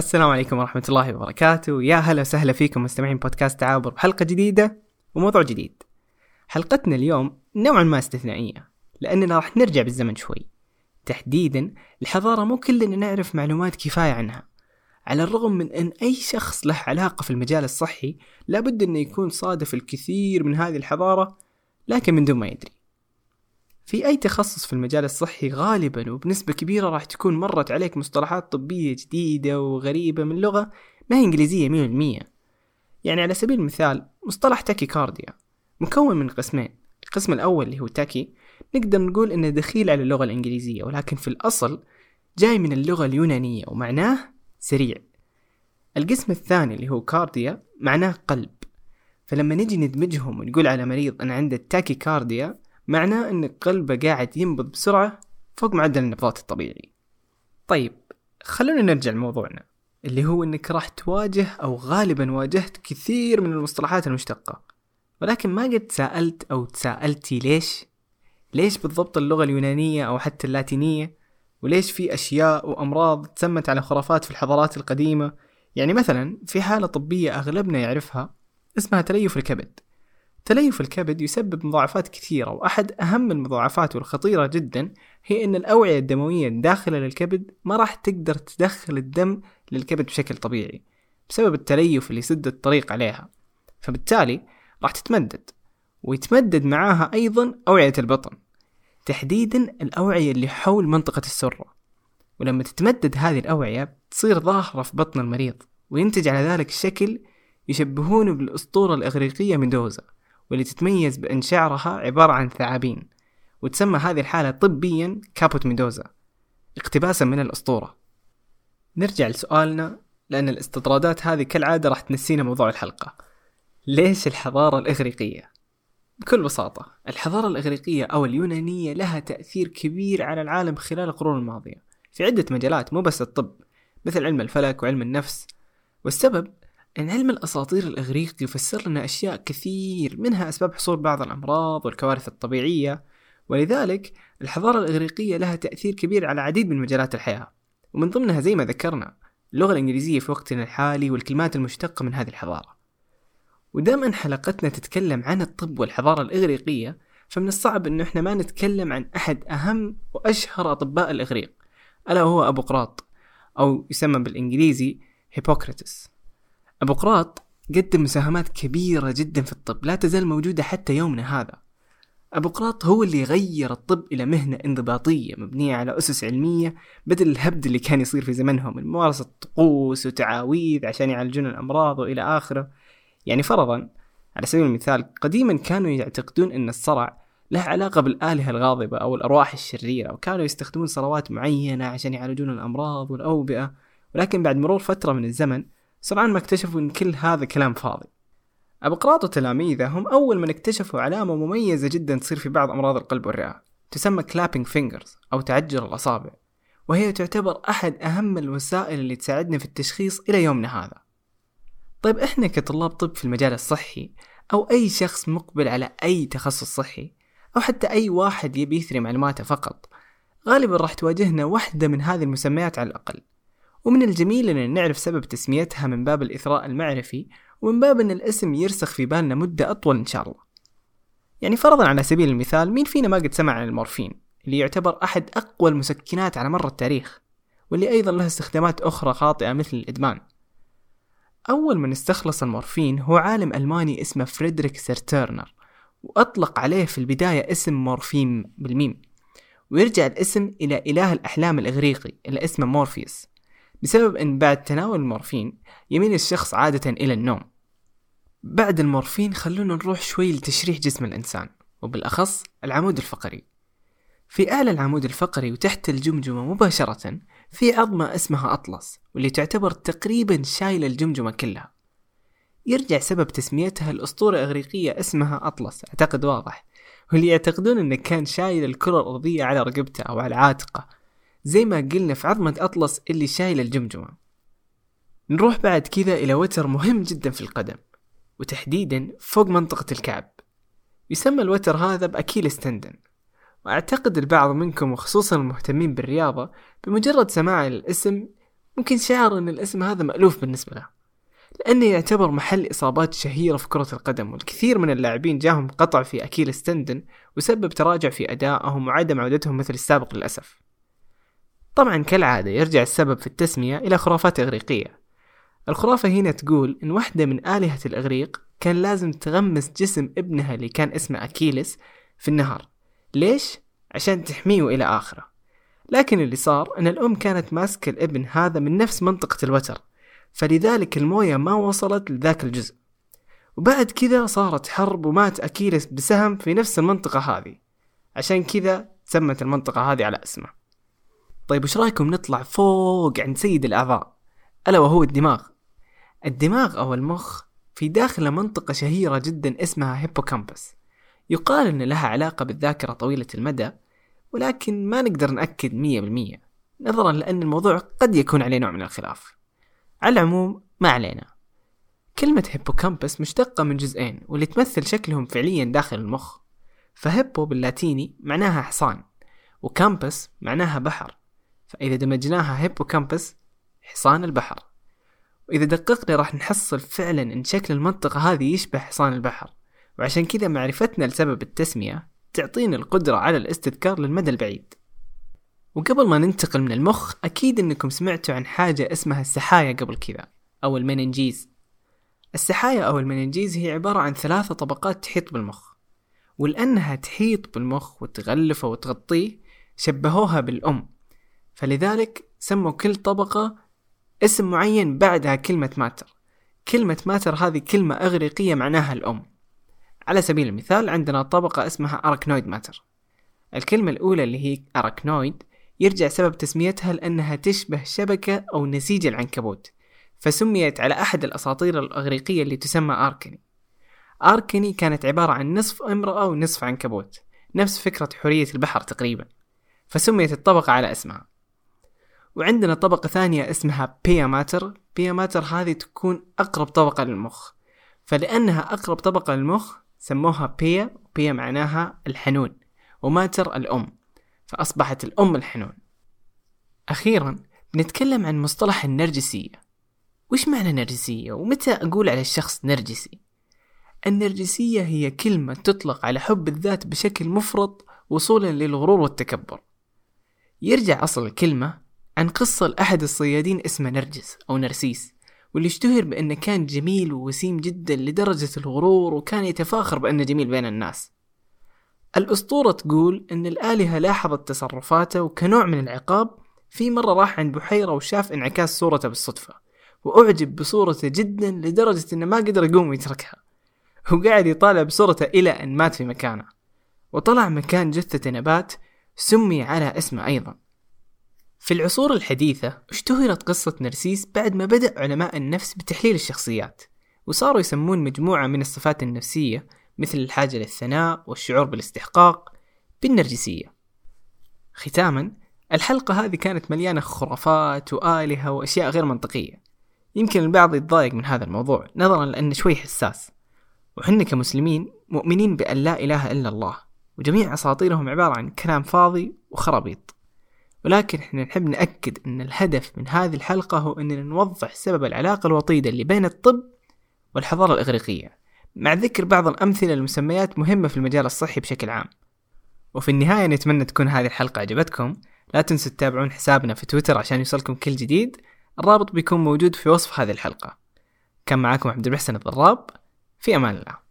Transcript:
السلام عليكم ورحمة الله وبركاته. يا هلا وسهلا فيكم مستمعين بودكاست تعابر. بحلقة جديدة وموضوع جديد. حلقتنا اليوم نوعا ما استثنائية لأننا راح نرجع بالزمن شوي. تحديدا الحضارة مو كلنا نعرف معلومات كفاية عنها. على الرغم من أن أي شخص له علاقة في المجال الصحي لابد أنه يكون صادف الكثير من هذه الحضارة لكن من دون ما يدري. في أي تخصص في المجال الصحي غالبا وبنسبة كبيرة راح تكون مرت عليك مصطلحات طبية جديدة وغريبة من لغة ما هي إنجليزية مية بالمية. يعني على سبيل المثال مصطلح tachycardia مكون من قسمين. القسم الأول اللي هو tachy نقدر نقول إنه دخيل على اللغة الإنجليزية ولكن في الأصل جاي من اللغة اليونانية ومعناه سريع. القسم الثاني اللي هو cardia معناه قلب. فلما نجي ندمجهم ونقول على مريض أن عنده tachycardia معناه أن قلبه قاعد ينبض بسرعة فوق معدل النبضات الطبيعي. طيب خلونا نرجع لموضوعنا اللي هو أنك راح تواجه أو غالبا واجهت كثير من المصطلحات المشتقة. ولكن ما قد سألت أو تساءلتي ليش؟ ليش بالضبط اللغة اليونانية أو حتى اللاتينية؟ وليش في أشياء وأمراض تسمت على خرافات في الحضارات القديمة؟ يعني مثلا في حالة طبية أغلبنا يعرفها اسمها تليف الكبد. تليف الكبد يسبب مضاعفات كثيرة وأحد أهم المضاعفات والخطيرة جدا هي أن الأوعية الدموية الداخلة للكبد ما راح تقدر تدخل الدم للكبد بشكل طبيعي بسبب التليف اللي يسد الطريق عليها فبالتالي راح تتمدد ويتمدد معاها أيضا أوعية البطن تحديدا الأوعية اللي حول منطقة السرة ولما تتمدد هذه الأوعية تصير ظاهرة في بطن المريض وينتج على ذلك شكل يشبهونه بالأسطورة الإغريقية ميدوزا. واللي تتميز بأن شعرها عبارة عن ثعابين وتسمى هذه الحالة طبيا كابوت ميدوزا اقتباسا من الأسطورة. نرجع لسؤالنا لأن الاستطرادات هذه كالعادة راح تنسينا موضوع الحلقة. ليش الحضارة الإغريقية؟ بكل بساطة الحضارة الإغريقية أو اليونانية لها تأثير كبير على العالم خلال القرون الماضية في عدة مجالات مو بس الطب مثل علم الفلك وعلم النفس. والسبب؟ أن علم الأساطير الإغريقي يفسر لنا أشياء كثير منها أسباب حصول بعض الأمراض والكوارث الطبيعية. ولذلك الحضارة الإغريقية لها تأثير كبير على عديد من مجالات الحياة ومن ضمنها زي ما ذكرنا اللغة الإنجليزية في وقتنا الحالي والكلمات المشتقة من هذه الحضارة. ودائما حلقتنا تتكلم عن الطب والحضارة الإغريقية فمن الصعب أنه إحنا ما نتكلم عن أحد أهم وأشهر أطباء الإغريق ألا وهو أبو قراط أو يسمى بالإنجليزي هيبوكراتس أبو قراط قدم مساهمات كبيرة جدا في الطب لا تزال موجودة حتى يومنا هذا. أبو قراط هو اللي غير الطب إلى مهنة انضباطية مبنية على أسس علمية بدل الهبد اللي كان يصير في زمنهم من ممارسة طقوس وتعاويذ عشان يعالجون الأمراض وإلى آخره. يعني فرضا على سبيل المثال قديما كانوا يعتقدون أن الصرع له علاقة بالآلهة الغاضبة أو الأرواح الشريرة وكانوا يستخدمون صلوات معينة عشان يعالجون الأمراض والأوبئة. ولكن بعد مرور فترة من الزمن سرعان ما اكتشفوا أن كل هذا كلام فاضي. أبقراط وتلاميذه هم أول من اكتشفوا علامة مميزة جدا تصير في بعض أمراض القلب والرئة تسمى clubbing fingers أو تعجر الأصابع وهي تعتبر أحد أهم الوسائل اللي تساعدنا في التشخيص إلى يومنا هذا. طيب إحنا كطلاب طب في المجال الصحي أو أي شخص مقبل على أي تخصص صحي أو حتى أي واحد يبي يثري معلوماته فقط غالبا راح تواجهنا واحدة من هذه المسميات على الأقل. ومن الجميل أن نعرف سبب تسميتها من باب الإثراء المعرفي ومن باب أن الاسم يرسخ في بالنا مدة أطول إن شاء الله. يعني فرضا على سبيل المثال مين فينا ما قد سمع عن المورفين اللي يعتبر أحد أقوى المسكنات على مر التاريخ واللي أيضا له استخدامات أخرى خاطئة مثل الإدمان. أول من استخلص المورفين هو عالم ألماني اسمه فريدريك سيرتيرنر وأطلق عليه في البداية اسم مورفيوم بالميم. ويرجع الاسم إلى إله الأحلام الإغريقي اللي اسمه مورفيوس. بسبب أن بعد تناول المورفين يميل الشخص عادة إلى النوم. بعد المورفين خلونا نروح شوي لتشريح جسم الإنسان وبالأخص العمود الفقري. في أعلى العمود الفقري وتحت الجمجمة مباشرة في عظمة اسمها أطلس واللي تعتبر تقريبا شايلة الجمجمة كلها. يرجع سبب تسميتها الأسطورة إغريقية اسمها أطلس أعتقد واضح. واللي يعتقدون أنه كان شايل الكرة الأرضية على رقبته أو على عاتقه. زي ما قلنا في عظمة أطلس اللي شايل الجمجمة. نروح بعد كذا إلى وتر مهم جدا في القدم وتحديدا فوق منطقة الكعب. يسمى الوتر هذا بأكيلس تندن وأعتقد البعض منكم وخصوصا المهتمين بالرياضة بمجرد سماع الاسم ممكن شعر أن الاسم هذا مألوف بالنسبة له لأنه يعتبر محل إصابات شهيرة في كرة القدم والكثير من اللاعبين جاهم قطع في أكيل ستندن وسبب تراجع في أدائهم وعدم عودتهم مثل السابق للأسف. طبعا كالعادة يرجع السبب في التسمية إلى خرافات إغريقية. الخرافة هنا تقول إن واحدة من آلهة الإغريق كان لازم تغمس جسم ابنها اللي كان اسمه أكيلس في النهر. ليش؟ عشان تحميه إلى آخره. لكن اللي صار أن الأم كانت ماسكة الابن هذا من نفس منطقة الوتر فلذلك الموية ما وصلت لذاك الجزء. وبعد كذا صارت حرب ومات أكيلس بسهم في نفس المنطقة هذه. عشان كذا تسمت المنطقة هذه على اسمه. طيب وش رأيكم نطلع فوق عند سيد الأعضاء؟ ألا وهو الدماغ. الدماغ أو المخ في داخل منطقة شهيرة جدا اسمها hippocampus يقال أن لها علاقة بالذاكرة طويلة المدى ولكن ما نقدر نأكد مية بالمية نظرا لأن الموضوع قد يكون عليه نوع من الخلاف. على العموم ما علينا. كلمة hippocampus مشتقة من جزئين واللي تمثل شكلهم فعليا داخل المخ. ف hippo باللاتيني معناها حصان و campus معناها بحر. فإذا دمجناها hippocampus حصان البحر. وإذا دققنا راح نحصل فعلا إن شكل المنطقة هذه يشبه حصان البحر. وعشان كذا معرفتنا لسبب التسمية تعطينا القدرة على الاستذكار للمدى البعيد. وقبل ما ننتقل من المخ أكيد أنكم سمعتوا عن حاجة اسمها السحايا قبل كذا أو المننجيز. السحايا أو المننجيز هي عبارة عن ثلاثة طبقات تحيط بالمخ. ولأنها تحيط بالمخ وتغلفه وتغطيه شبهوها بالأم. فلذلك سموا كل طبقة اسم معين بعدها كلمة ماتر كلمة ماتر هذه كلمة إغريقية معناها الأم. على سبيل المثال عندنا طبقة اسمها أراكنويد ماتر الكلمة الأولى اللي هي أراكنويد يرجع سبب تسميتها لأنها تشبه شبكة أو نسيج العنكبوت فسميت على أحد الأساطير الأغريقية اللي تسمى آركني آركني كانت عبارة عن نصف امرأة ونصف عنكبوت نفس فكرة حورية البحر تقريبا. فسميت الطبقة على اسمها. وعندنا طبقة ثانية اسمها بيا ماتر بيا ماتر هذه تكون أقرب طبقة للمخ. فلأنها أقرب طبقة للمخ سموها بيا بيا معناها الحنون وماتر الأم. فأصبحت الأم الحنون. أخيرا بنتكلم عن مصطلح النرجسية. وش معنى نرجسية؟ ومتى أقول على الشخص نرجسي؟ النرجسية هي كلمة تطلق على حب الذات بشكل مفرط وصولا للغرور والتكبر. يرجع أصل الكلمة عن قصة لأحد الصيادين اسمه نرجس أو نرسيس واللي اشتهر بأنه كان جميل ووسيم جدا لدرجة الغرور وكان يتفاخر بأنه جميل بين الناس. الأسطورة تقول أن الآلهة لاحظت تصرفاته وكنوع من العقاب في مرة راح عند بحيرة وشاف انعكاس صورته بالصدفة وأعجب بصورته جدا لدرجة أنه ما قدر يقوم ويتركها وقاعد يطالع بصورته إلى أن مات في مكانه. وطلع مكان جثة نبات سمي على اسمه أيضا. في العصور الحديثة اشتهرت قصة نرسيس بعد ما بدأ علماء النفس بتحليل الشخصيات وصاروا يسمون مجموعة من الصفات النفسية مثل الحاجة للثناء والشعور بالاستحقاق بالنرجسية. ختاما الحلقة هذه كانت مليانة خرافات وآلهة وأشياء غير منطقية. يمكن البعض يتضايق من هذا الموضوع نظرا لأنه شوي حساس. وحنا كمسلمين مؤمنين بأن لا إله إلا الله وجميع أساطيرهم عبارة عن كلام فاضي وخرابيط. ولكن إحنا نحب نأكد أن الهدف من هذه الحلقة هو أننا نوضح سبب العلاقة الوطيدة اللي بين الطب والحضارة الإغريقية مع ذكر بعض الأمثلة لمسميات مهمة في المجال الصحي بشكل عام. وفي النهاية نتمنى تكون هذه الحلقة عجبتكم لا تنسوا تتابعون حسابنا في تويتر عشان يوصلكم كل جديد. الرابط بيكون موجود في وصف هذه الحلقة. كان معاكم عبد المحسن الضراب. في أمان الله.